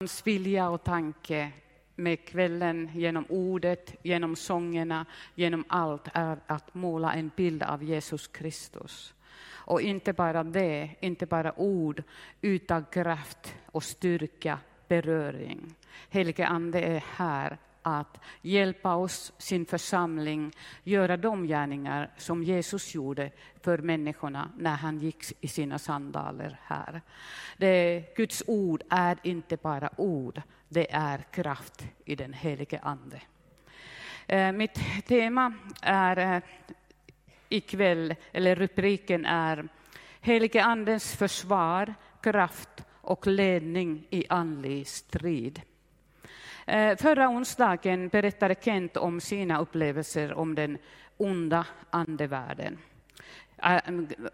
hans vilja och tanke med kvällen, genom ordet, genom sångerna, genom allt är att måla en bild av Jesus Kristus. Och inte bara det, inte bara ord, utan kraft och styrka, beröring. Helige Ande är här att hjälpa oss, sin församling, göra de gärningar som Jesus gjorde för människorna när han gick i sina sandaler här. Det, Guds ord är inte bara ord, det är kraft i den helige Ande. Eh, mitt tema är eh, ikväll, eller rubriken är Helige Andens försvar, kraft och ledning i andlig strid. Eh, förra onsdagen berättade Kent om sina upplevelser om den onda andevärlden, eh,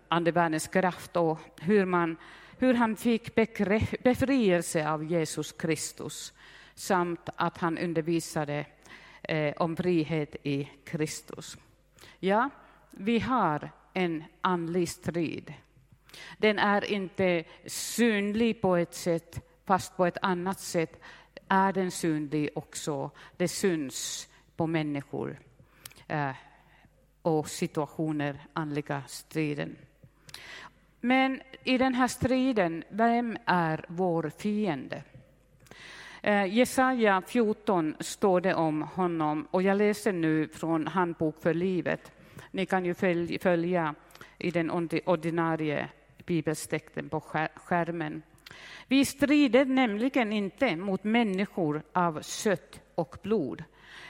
andevärldens kraft och hur, man, hur han fick befrielse av Jesus Kristus samt att han undervisade eh, om frihet i Kristus. Ja, vi har en andlig strid. Den är inte synlig på ett sätt, fast på ett annat sätt är den synlig också. Det syns på människor eh, och situationer, andliga striden. Men i den här striden, vem är vår fiende? Eh, Jesaja 14 står det om honom, och jag läser nu från Handbok för livet. Ni kan ju följa i den ordinarie bibelstexten på skärmen. Vi strider nämligen inte mot människor av kött och blod.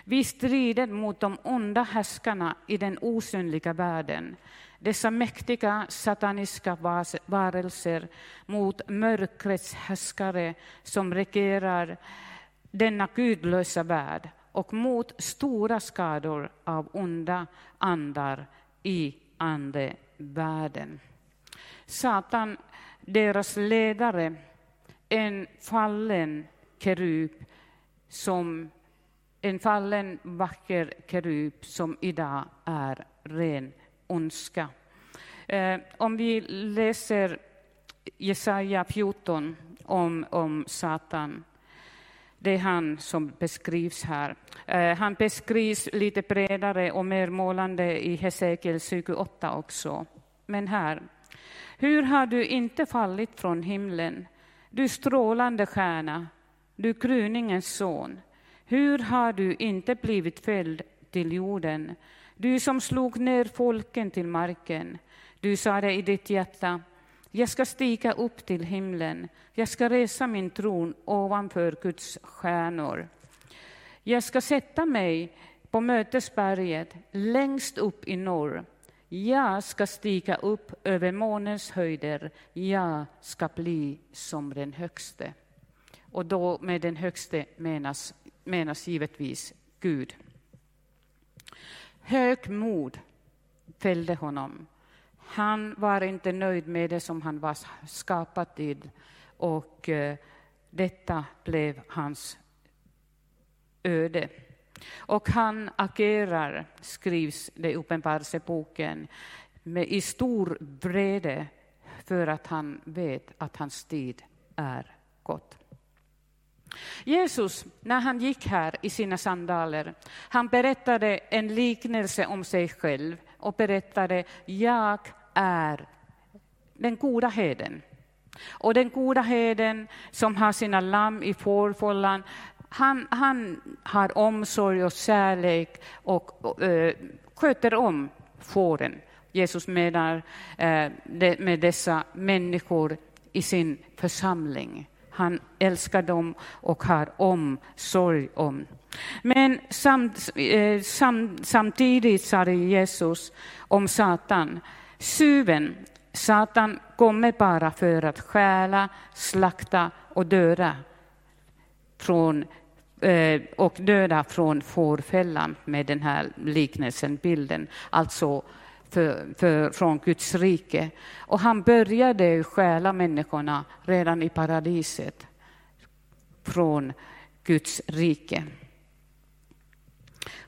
Vi strider mot de onda härskarna i den osynliga världen, dessa mäktiga sataniska varelser mot mörkrets härskare som regerar denna gudlösa värld och mot stora skador av onda andar i andevärlden. Satan, deras ledare, en fallen kerub som en fallen vacker kerub som idag är ren ondska. Eh, om vi läser Jesaja 14 om, om Satan, det är han som beskrivs här. Eh, han beskrivs lite bredare och mer målande i Hesekiel 28 också. Men här, hur har du inte fallit från himlen, du strålande stjärna, du gryningens son? Hur har du inte blivit fälld till jorden, du som slog ner folken till marken? Du sade i ditt hjärta, jag ska stiga upp till himlen, jag ska resa min tron ovanför Guds stjärnor. Jag ska sätta mig på mötesberget längst upp i norr jag ska stiga upp över månens höjder, jag ska bli som den högste. Och då med den högste menas, menas givetvis Gud. Högmod fällde honom. Han var inte nöjd med det som han var skapad till och eh, detta blev hans öde. Och han agerar, skrivs det i Uppenbarelseboken, med i stor vrede för att han vet att hans tid är gått. Jesus, när han gick här i sina sandaler, han berättade en liknelse om sig själv och berättade, jag är den goda heden. Och den goda heden som har sina lamm i fårfållan, han, han har omsorg och kärlek och, och äh, sköter om fåren. Jesus menar eh, det, med dessa människor i sin församling. Han älskar dem och har omsorg om. Men samt, eh, sam, samtidigt sa Jesus om Satan, suven. Satan kommer bara för att stjäla, slakta och döda från Eh, och döda från fårfällan med den här liknelsen, bilden, alltså för, för, från Guds rike. Och han började stjäla människorna redan i paradiset från Guds rike.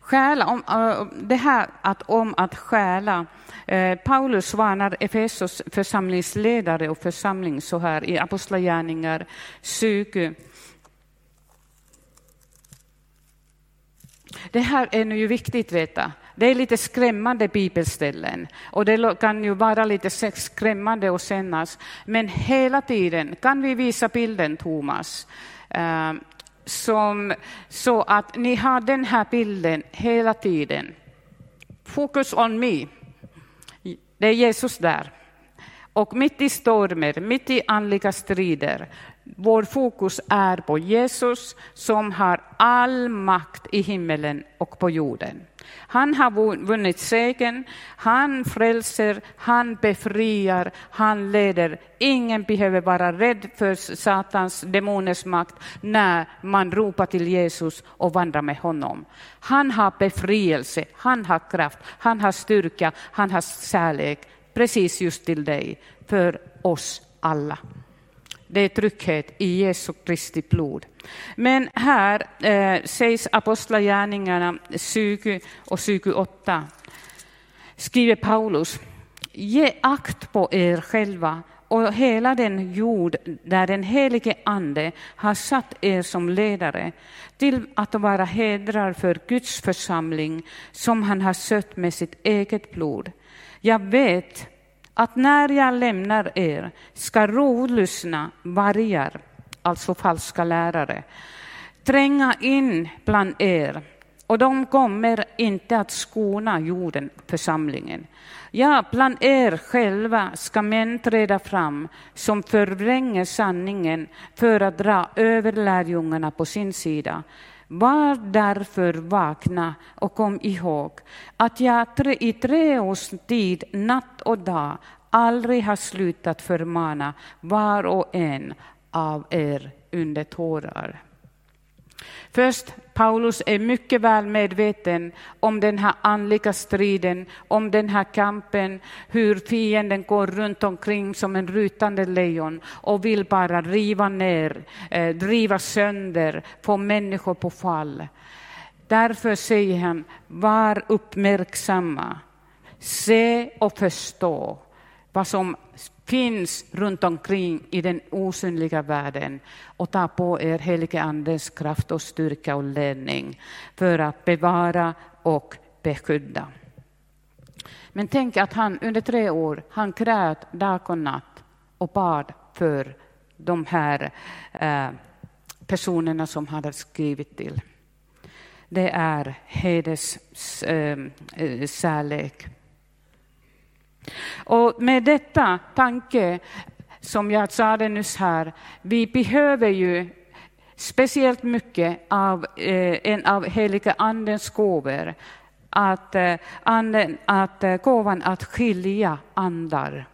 Stjäla, om, eh, det här att, om att stjäla. Eh, Paulus varnar Efesos församlingsledare och församling så här i Apostlagärningar 20 det här är nu ju viktigt att veta. Det är lite skrämmande bibelställen och det kan ju vara lite skrämmande och kännas. Men hela tiden kan vi visa bilden, Thomas, eh, som, så att ni har den här bilden hela tiden. Fokus on me. Det är Jesus där. Och mitt i stormer, mitt i andliga strider, vår fokus är på Jesus som har all makt i himmelen och på jorden. Han har vunnit segern, han frälser, han befriar, han leder. Ingen behöver vara rädd för Satans demoners makt när man ropar till Jesus och vandrar med honom. Han har befrielse, han har kraft, han har styrka, han har kärlek precis just till dig, för oss alla. Det är trygghet i Jesu Kristi blod. Men här eh, sägs Apostlagärningarna 20 och 28, skriver Paulus, ge akt på er själva och hela den jord där den helige Ande har satt er som ledare till att vara hedrar för Guds församling som han har sött med sitt eget blod. Jag vet att när jag lämnar er ska rovlyssna vargar, alltså falska lärare, tränga in bland er och de kommer inte att skona jorden, församlingen. Ja, bland er själva ska män träda fram som förvränger sanningen för att dra över lärjungarna på sin sida. Var därför vakna och kom ihåg att jag i tre års tid, natt och dag, aldrig har slutat förmana var och en av er under tårar. Först, Paulus är mycket väl medveten om den här andliga striden, om den här kampen, hur fienden går runt omkring som en rutande lejon och vill bara riva ner, eh, driva sönder, få människor på fall. Därför säger han, var uppmärksamma, se och förstå vad som finns runt omkring i den osynliga världen och ta på er helige Andes kraft och styrka och ledning för att bevara och beskydda. Men tänk att han under tre år han grät dag och natt och bad för de här eh, personerna som han hade skrivit till. Det är hederskärlek. eh, eh särlek och med detta tanke, som jag sa det nyss här, vi behöver ju speciellt mycket av eh, en av heliga andens gåvor, att, eh, anden, att eh, gåvan att skilja andar.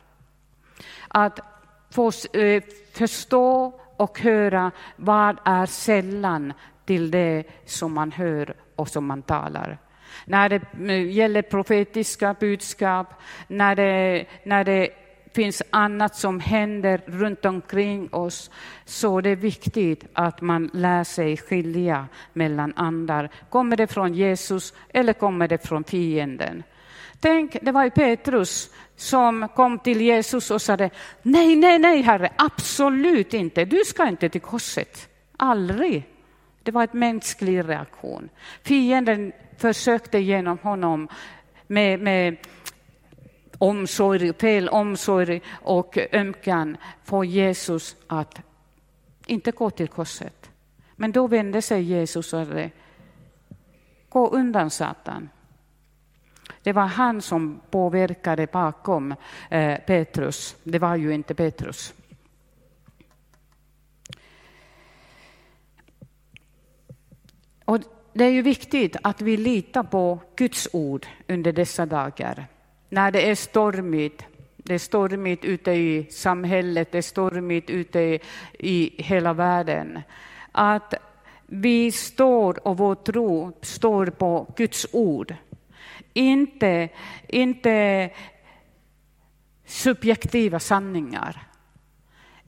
Att få eh, förstå och höra vad är sällan till det som man hör och som man talar när det eh, gäller profetiska budskap, när det, när det finns annat som händer runt omkring oss, så det är viktigt att man lär sig skilja mellan andar. Kommer det från Jesus eller kommer det från fienden? Tänk, det var ju Petrus som kom till Jesus och sade, nej, nej, nej, Herre, absolut inte, du ska inte till korset. Aldrig. Det var en mänsklig reaktion. Fienden försökte genom honom med, med omsorg, fel omsorg och ömkan få Jesus att inte gå till korset. Men då vände sig Jesus och sa, gå undan Satan. Det var han som påverkade bakom eh, Petrus. Det var ju inte Petrus. Och det är ju viktigt att vi litar på Guds ord under dessa dagar. När det är stormigt, det är stormigt ute i samhället, det är stormigt ute i, i hela världen. Att vi står och vår tro står på Guds ord. Inte, inte subjektiva sanningar.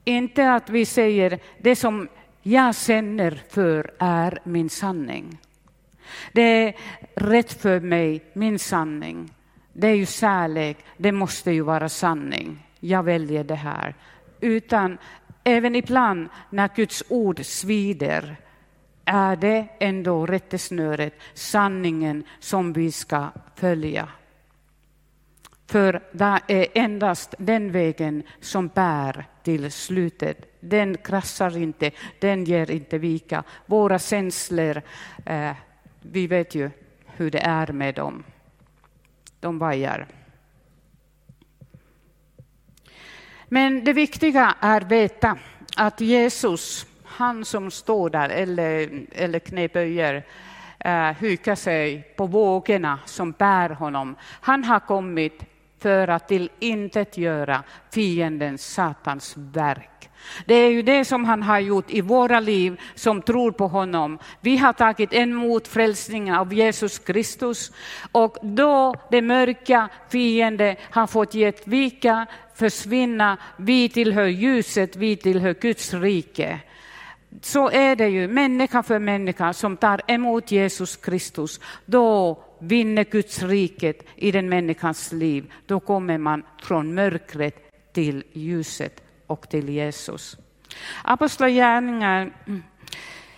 Inte att vi säger det som jag känner för är min sanning. Det är rätt för mig, min sanning. Det är ju kärlek, det måste ju vara sanning. Jag väljer det här. Utan även ibland när Guds ord svider, är det ändå rättesnöret, sanningen som vi ska följa. För det eh, är endast den vägen som bär till slutet. Den kraschar inte, den ger inte vika. Våra känslor, eh, vi vet ju hur det är med dem. De vajar. Men det viktiga är att veta att Jesus, han som står där eller, eller knäböjer, eh, hukar sig på vågorna som bär honom. Han har kommit för att till intet göra fiendens, Satans verk. Det är ju det som han har gjort i våra liv som tror på honom. Vi har tagit emot frälsningen av Jesus Kristus och då det mörka fiende har fått ge vika, försvinna, vi tillhör ljuset, vi tillhör Guds rike. Så är det ju, människa för människa som tar emot Jesus Kristus, då vinner Guds riket i den människans liv. Då kommer man från mörkret till ljuset och till Jesus. Apostlagärningar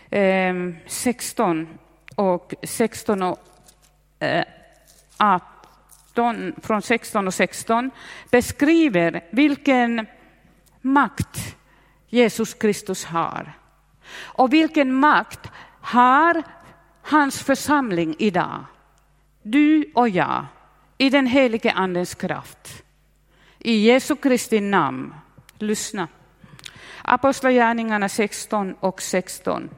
ehm, 16 och 16 och eh, 18, från 16 och 16 beskriver vilken makt Jesus Kristus har. Och vilken makt har hans församling idag? Du och jag, i den helige Andens kraft. I Jesu Kristi namn Lyssna. Apostlagärningarna 16 och 16.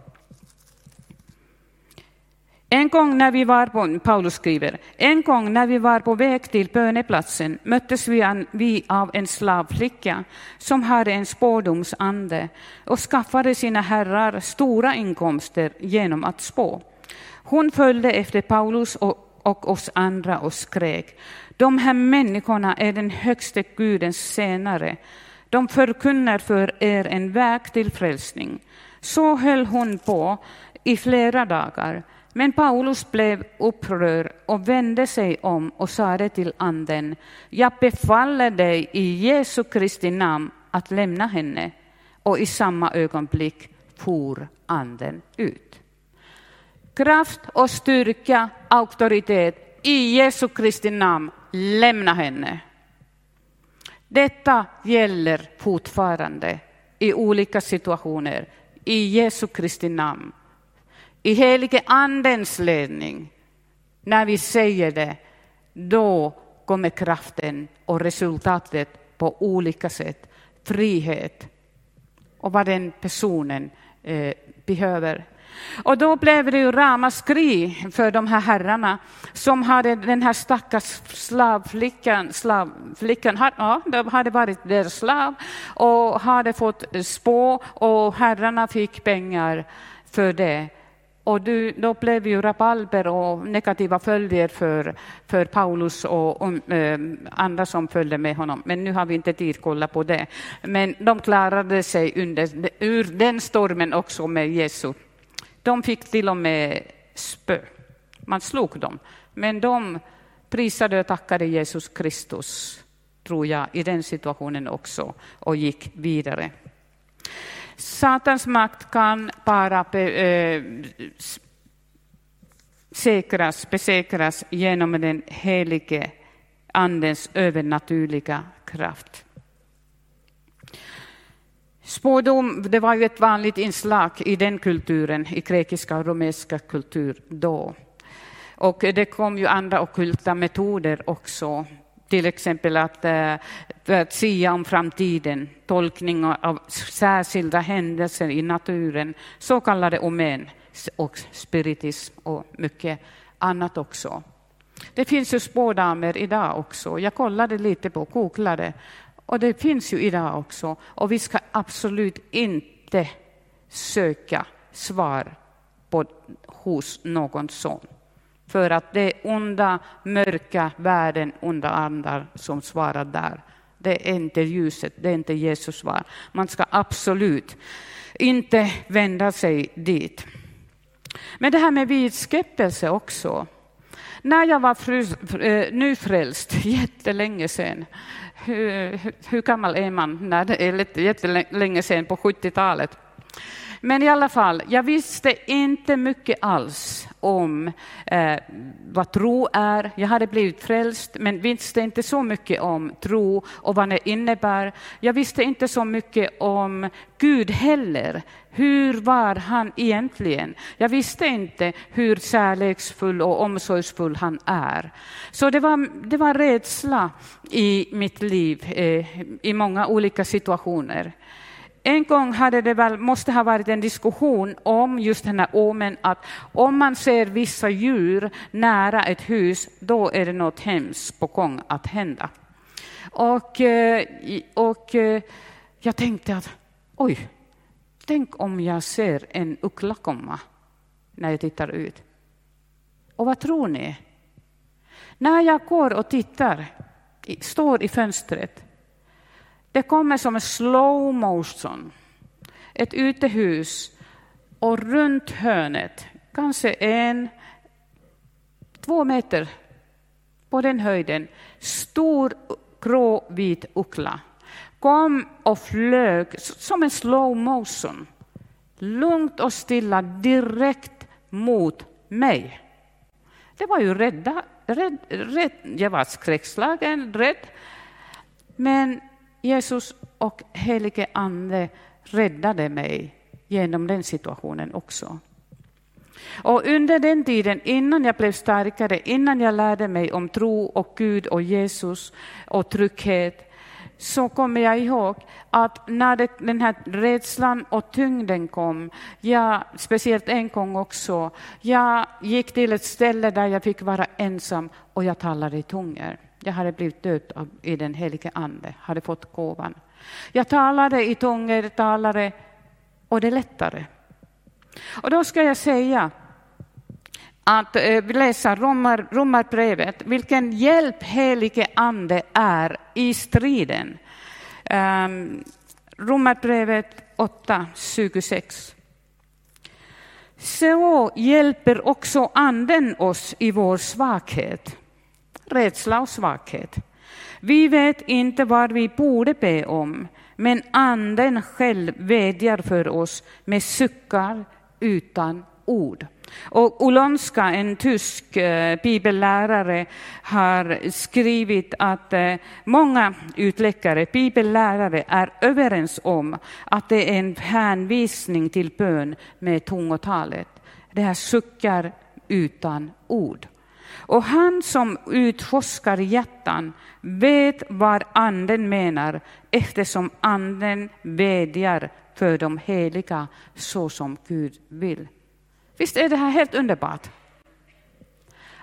En gång när vi var på, Paulus skriver, en gång när vi var på väg till böneplatsen möttes vi, an, vi av en slavflicka som hade en spårdomsande och skaffade sina herrar stora inkomster genom att spå. Hon följde efter Paulus och, och oss andra och skrek, de här människorna är den högste Gudens senare de förkunnar för er en väg till frälsning. Så höll hon på i flera dagar. Men Paulus blev upprörd och vände sig om och sade till anden, jag befaller dig i Jesu Kristi namn att lämna henne. Och i samma ögonblick for anden ut. Kraft och styrka, auktoritet i Jesu Kristi namn, lämna henne. Detta gäller fortfarande i olika situationer i Jesu Kristi namn. I helige Andens ledning. När vi säger det, då kommer kraften och resultatet på olika sätt. Frihet och vad den personen eh, behöver. Och då blev det ju ramaskri för de här herrarna som hade den här stackars slavflickan, slavflickan ja, de hade varit deras slav och hade fått spå och herrarna fick pengar för det. Och du, då blev ju rabalber och negativa följder för, för Paulus och, och eh, andra som följde med honom. Men nu har vi inte tid att kolla på det. Men de klarade sig under, ur den stormen också med Jesus de fick till och med spö. Man slog dem. Men de prisade och tackade Jesus Kristus, tror jag, i den situationen också och gick vidare. Satans makt kan bara be, eh, säkras, besäkras genom den helige Andens övernaturliga kraft. Spådom det var ju ett vanligt inslag i den kulturen, i grekiska och romerska kultur då. Och det kom ju andra okulta metoder också, till exempel att, eh, att sia om framtiden, tolkning av särskilda händelser i naturen, så kallade omen och spiritism och mycket annat också. Det finns ju spådamer idag också. Jag kollade lite på, googlade och det finns ju idag också. Och vi ska absolut inte söka svar på, hos någon sån. För att det är onda, mörka världen, onda andar som svarar där. Det är inte ljuset, det är inte Jesus svar. Man ska absolut inte vända sig dit. Men det här med vidskepelse också. När jag var eh, nyfrälst jättelänge sedan hur, hur gammal är man när det är jättelänge sedan på 70-talet? Men i alla fall, jag visste inte mycket alls om eh, vad tro är. Jag hade blivit frälst, men visste inte så mycket om tro och vad det innebär. Jag visste inte så mycket om Gud heller. Hur var han egentligen? Jag visste inte hur kärleksfull och omsorgsfull han är. Så det var, det var rädsla i mitt liv eh, i många olika situationer. En gång hade det väl, måste ha varit en diskussion om just den här omen att om man ser vissa djur nära ett hus, då är det något hemskt på gång att hända. Och, eh, och eh, jag tänkte att oj, tänk om jag ser en uggla komma när jag tittar ut. Och vad tror ni? När jag går och tittar, står i fönstret, det kommer som en slow motion, ett utehus och runt hörnet, kanske en, två meter på den höjden, stor gråvit uggla kom och flög som en slow motion, lugnt och stilla direkt mot mig. Det var ju rädda, rädd, rädd. jag var skräckslagen, rädd. Men Jesus och helige Ande räddade mig genom den situationen också. Och under den tiden, innan jag blev starkare, innan jag lärde mig om tro och Gud och Jesus och trygghet, så kommer jag ihåg att när det, den här rädslan och tyngden kom, jag, speciellt en gång också, jag gick till ett ställe där jag fick vara ensam och jag talade i tungor. Jag hade blivit döpt i den helige Ande, hade fått gåvan. Jag talade i tungor, talade, och det är lättare. Och då ska jag säga att eh, läser Romar, Romarbrevet, vilken hjälp helige Ande är i striden. Um, Romarbrevet 8, 26. Så hjälper också Anden oss i vår svaghet rädsla och svaghet. Vi vet inte vad vi borde be om, men Anden själv vädjar för oss med suckar utan ord. Och Olonska, en tysk eh, bibellärare, har skrivit att eh, många utläckare, bibellärare, är överens om att det är en hänvisning till bön med tungotalet. Det här suckar utan ord. Och han som utforskar hjärtan vet vad anden menar eftersom anden vädjar för de heliga så som Gud vill. Visst är det här helt underbart?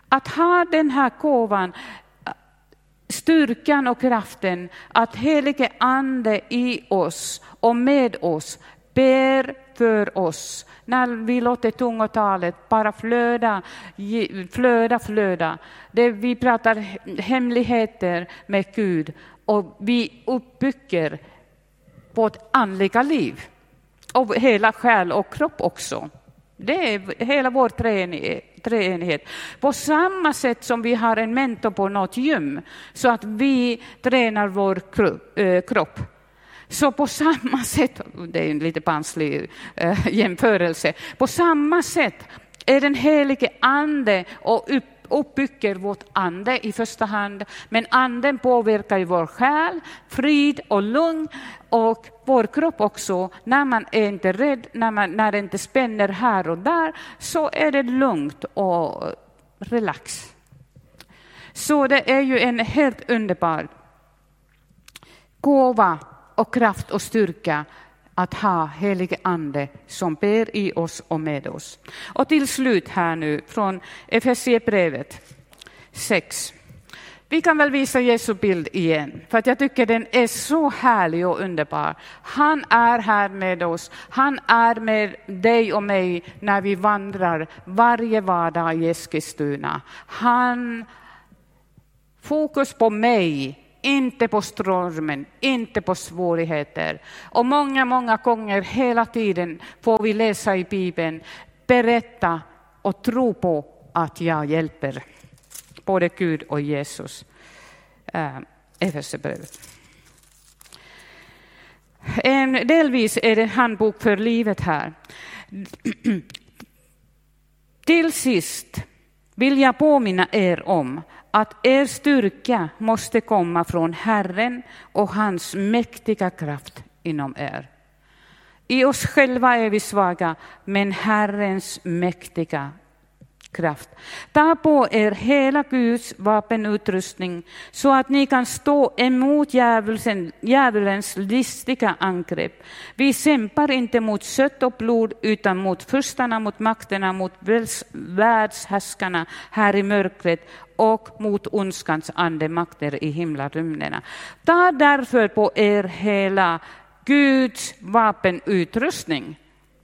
Att ha den här gåvan, styrkan och kraften att helige ande i oss och med oss ber för oss när vi låter tungotalet bara flöda, flöda, flöda. Det vi pratar hemligheter med Gud och vi uppbygger vårt andliga liv och hela själ och kropp också. Det är hela vår treenighet. På samma sätt som vi har en mentor på något gym, så att vi tränar vår eh, kropp så på samma sätt, det är en lite barnslig äh, jämförelse, på samma sätt är den helige ande och upp, uppbygger vårt ande i första hand, men anden påverkar ju vår själ, frid och lugn och vår kropp också. När man är inte rädd, när, man, när det inte spänner här och där, så är det lugnt och relax. Så det är ju en helt underbar gåva och kraft och styrka att ha helige ande som ber i oss och med oss. Och till slut här nu från Efesierbrevet 6. Vi kan väl visa Jesu bild igen, för att jag tycker den är så härlig och underbar. Han är här med oss. Han är med dig och mig när vi vandrar varje vardag i Eskilstuna. Han fokus på mig inte på stormen, inte på svårigheter. Och många, många gånger hela tiden får vi läsa i Bibeln, berätta och tro på att jag hjälper både Gud och Jesus. Äh, Efesierbrevet. Delvis är det handbok för livet här. Till sist vill jag påminna er om att er styrka måste komma från Herren och hans mäktiga kraft inom er. I oss själva är vi svaga, men Herrens mäktiga kraft. Ta på er hela Guds vapenutrustning så att ni kan stå emot djävulen, djävulens listiga angrepp. Vi kämpar inte mot kött och blod utan mot förstarna, mot makterna, mot världshärskarna här i mörkret och mot ondskans andemakter i himlarymderna. Ta därför på er hela Guds vapenutrustning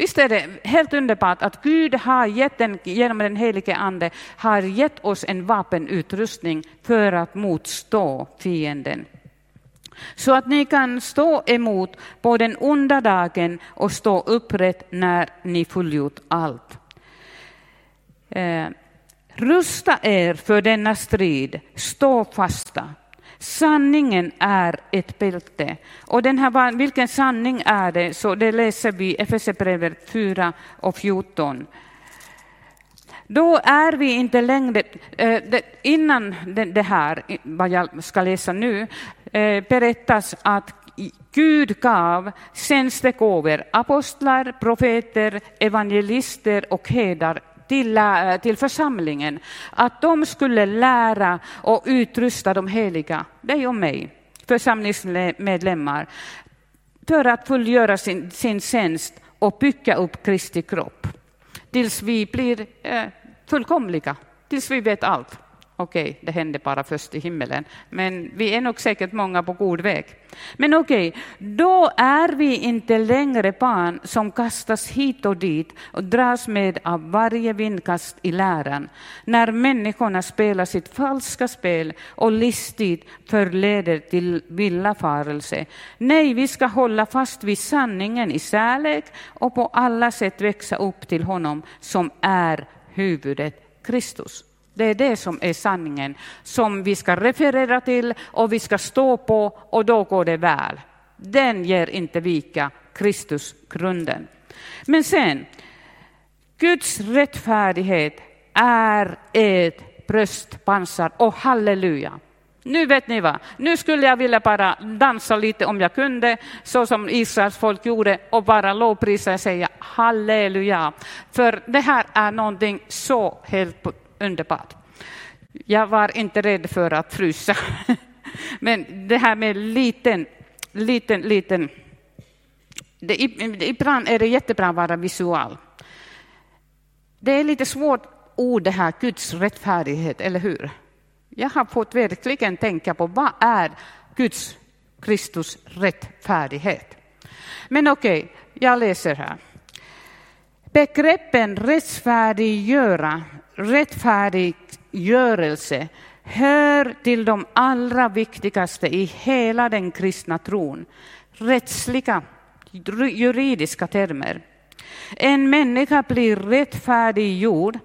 Visst är det helt underbart att Gud har gett en, genom den helige Ande har gett oss en vapenutrustning för att motstå fienden. Så att ni kan stå emot på den onda dagen och stå upprätt när ni fullgjort allt. Eh, rusta er för denna strid, stå fasta. Sanningen är ett bälte. Och den här, vilken sanning är det? Så det läser vi i Efesierbrevet 4 och 14. Då är vi inte längre, eh, innan det här, vad jag ska läsa nu, eh, berättas att Gud gav tjänstegåvor, apostlar, profeter, evangelister och herdar till, eh, till församlingen att de skulle lära och utrusta de heliga, dig och mig, församlingsmedlemmar, för att fullgöra sin, sin tjänst och bygga upp Kristi kropp tills vi blir eh, fullkomliga, tills vi vet allt. Okej, okay, det hände bara först i himmelen, men vi är nog säkert många på god väg. Men okej, okay, då är vi inte längre barn som kastas hit och dit och dras med av varje vindkast i läran, när människorna spelar sitt falska spel och listigt förleder till villafarelse. Nej, vi ska hålla fast vid sanningen i kärlek och på alla sätt växa upp till honom som är huvudet Kristus. Det är det som är sanningen som vi ska referera till och vi ska stå på och då går det väl. Den ger inte vika, Kristus grunden. Men sen, Guds rättfärdighet är ett bröstpansar och halleluja. Nu vet ni vad, nu skulle jag vilja bara dansa lite om jag kunde, så som Israels folk gjorde, och bara lovprisa och säga halleluja. För det här är någonting så helt underbart. Jag var inte rädd för att frysa. Men det här med liten, liten, liten... Det, ibland är det jättebra att vara visual. Det är lite svårt ord det här, Guds rättfärdighet, eller hur? Jag har fått verkligen tänka på vad är Guds, Kristus rättfärdighet? Men okej, okay, jag läser här. Begreppen rättfärdiggöra rättfärdiggörelse hör till de allra viktigaste i hela den kristna tron. Rättsliga, juridiska termer. En människa blir rättfärdiggjord,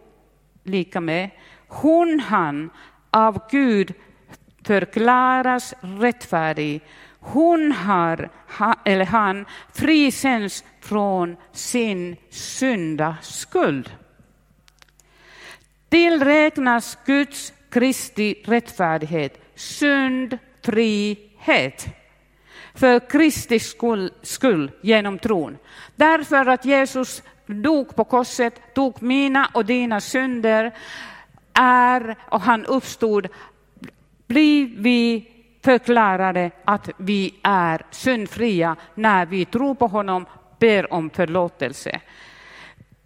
lika med hon, han, av Gud förklaras rättfärdig. Hon har, eller han, frikänns från sin syndaskuld tillräknas Guds Kristi rättfärdighet, syndfrihet för Kristi skull, skull genom tron. Därför att Jesus dog på korset, tog mina och dina synder, är och han uppstod, blir vi förklarade att vi är syndfria när vi tror på honom, ber om förlåtelse.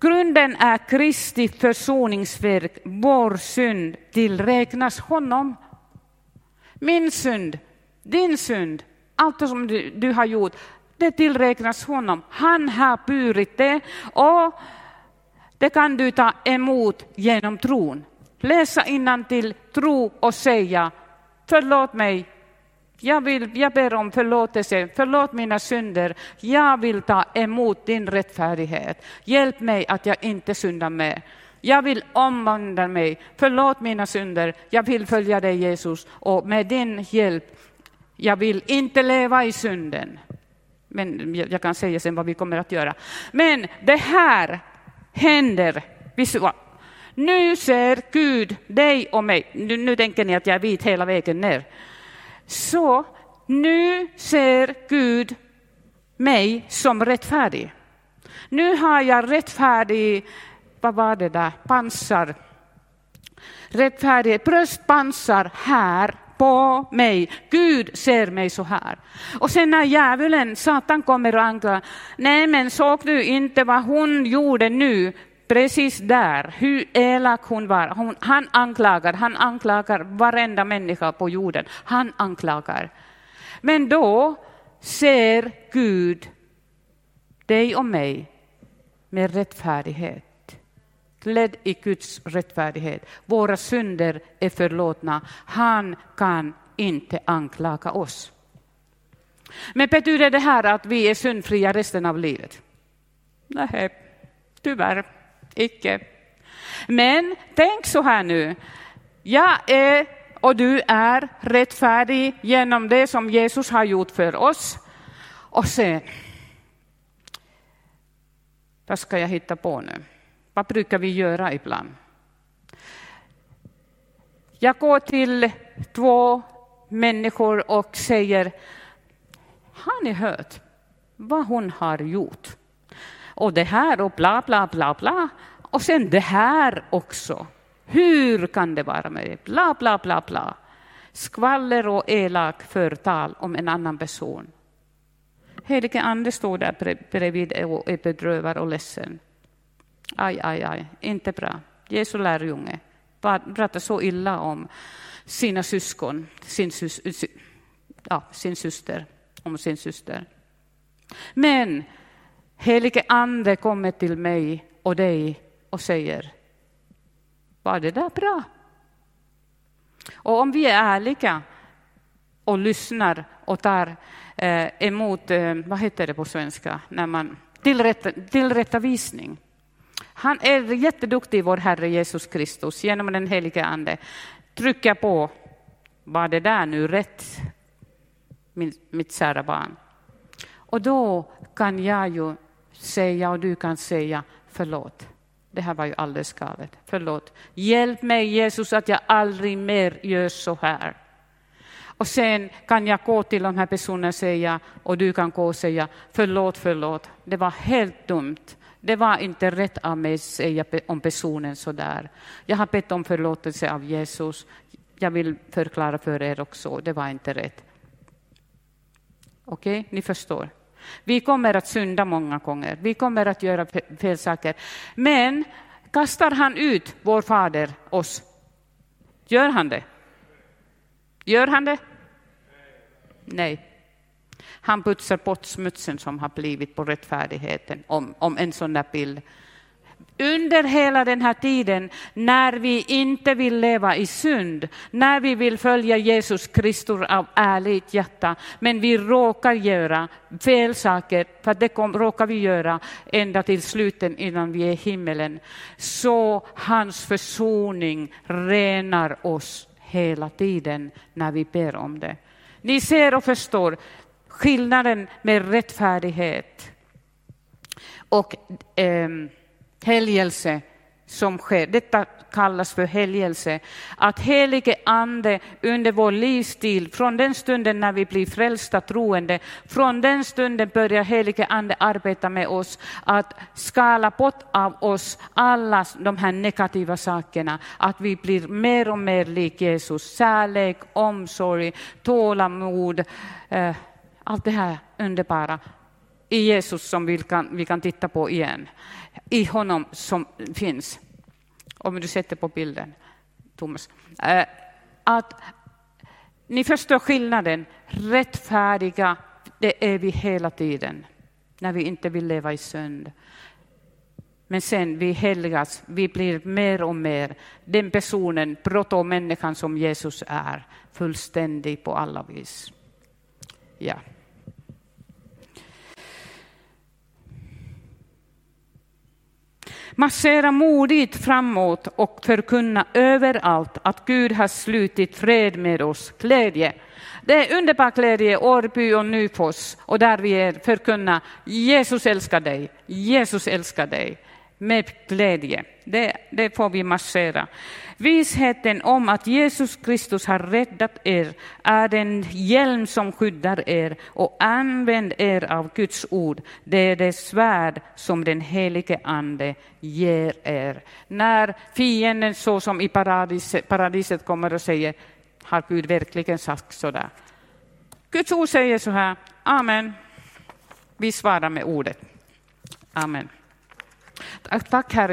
Grunden är Kristi försoningsverk, vår synd tillräknas honom. Min synd, din synd, allt som du, du har gjort, det tillräknas honom. Han har burit det och det kan du ta emot genom tron. Läsa till tro och säga förlåt mig, jag, vill, jag ber om förlåtelse, förlåt mina synder. Jag vill ta emot din rättfärdighet. Hjälp mig att jag inte syndar mer. Jag vill omvandla mig. Förlåt mina synder. Jag vill följa dig Jesus och med din hjälp, jag vill inte leva i synden. Men jag kan säga sen vad vi kommer att göra. Men det här händer. Nu ser Gud dig och mig. Nu, nu tänker ni att jag är vit hela vägen ner. Så nu ser Gud mig som rättfärdig. Nu har jag rättfärdig, vad var det där, pansar. Rättfärdighet, bröstpansar här på mig. Gud ser mig så här. Och sen när djävulen, Satan kommer och anklagar, nej men såg du inte vad hon gjorde nu? Precis där, hur elak hon var. Hon, han anklagar, han anklagar varenda människa på jorden. Han anklagar. Men då ser Gud dig och mig med rättfärdighet. Klädd i Guds rättfärdighet. Våra synder är förlåtna. Han kan inte anklaga oss. Men betyder det här att vi är syndfria resten av livet? Nej, tyvärr icke. Men tänk så här nu. Jag är och du är rättfärdig genom det som Jesus har gjort för oss. Och sen, vad ska jag hitta på nu? Vad brukar vi göra ibland? Jag går till två människor och säger, har ni hört vad hon har gjort? Och det här och bla, bla, bla, bla. Och sen det här också. Hur kan det vara med det? Bla, bla, bla, bla. Skvaller och elak förtal om en annan person. Helige Ande står där bredvid och är bedrövad och ledsen. Aj, aj, aj, inte bra. Jesu lärjunge pratar så illa om sina syskon, sin, sys, ja, sin syster, om sin syster. Men helige Ande kommer till mig och dig och säger, var det där bra? Och om vi är ärliga och lyssnar och tar eh, emot, eh, vad heter det på svenska, när man tillrätta, tillrättavisning. Han är jätteduktig, vår Herre Jesus Kristus, genom den helige Ande. Trycka på, var det där nu rätt, mitt kära barn? Och då kan jag ju säga och du kan säga förlåt. Det här var ju alldeles galet. Förlåt. Hjälp mig Jesus att jag aldrig mer gör så här. Och sen kan jag gå till de här personerna och säga, och du kan gå och säga förlåt, förlåt. Det var helt dumt. Det var inte rätt av mig att säga om personen så där. Jag har bett om förlåtelse av Jesus. Jag vill förklara för er också, det var inte rätt. Okej, okay? ni förstår. Vi kommer att synda många gånger, vi kommer att göra fel saker. Men kastar han ut vår fader oss? Gör han det? Gör han det? Nej. Han putsar bort smutsen som har blivit på rättfärdigheten, om, om en sån där bild under hela den här tiden när vi inte vill leva i synd, när vi vill följa Jesus Kristus av ärligt hjärta, men vi råkar göra fel saker, för det kom, råkar vi göra ända till slutet innan vi är i himmelen, så hans försoning renar oss hela tiden när vi ber om det. Ni ser och förstår skillnaden med rättfärdighet och eh, helgelse som sker. Detta kallas för helgelse. Att helige Ande under vår livsstil, från den stunden när vi blir frälsta troende, från den stunden börjar helige Ande arbeta med oss, att skala bort av oss alla de här negativa sakerna, att vi blir mer och mer lik Jesus. Kärlek, omsorg, tålamod, eh, allt det här underbara i Jesus som vi kan, vi kan titta på igen i honom som finns. Om du sätter på bilden, Thomas. Eh, att ni förstår skillnaden. Rättfärdiga, det är vi hela tiden när vi inte vill leva i synd. Men sen vi helgas, vi blir mer och mer den personen, protomänniskan som Jesus är, fullständig på alla vis. Ja. Marschera modigt framåt och förkunna överallt att Gud har slutit fred med oss. Glädje. Det är underbar glädje i Årby och Nyfors och där vi är förkunna Jesus älskar dig, Jesus älskar dig med glädje. Det, det får vi marschera. Visheten om att Jesus Kristus har räddat er är den hjälm som skyddar er och använd er av Guds ord. Det är det svärd som den helige Ande ger er. När fienden så som i paradiset, paradiset kommer och säger har Gud verkligen sagt så där? Guds ord säger så här, amen. Vi svarar med ordet. Amen. Tack Herre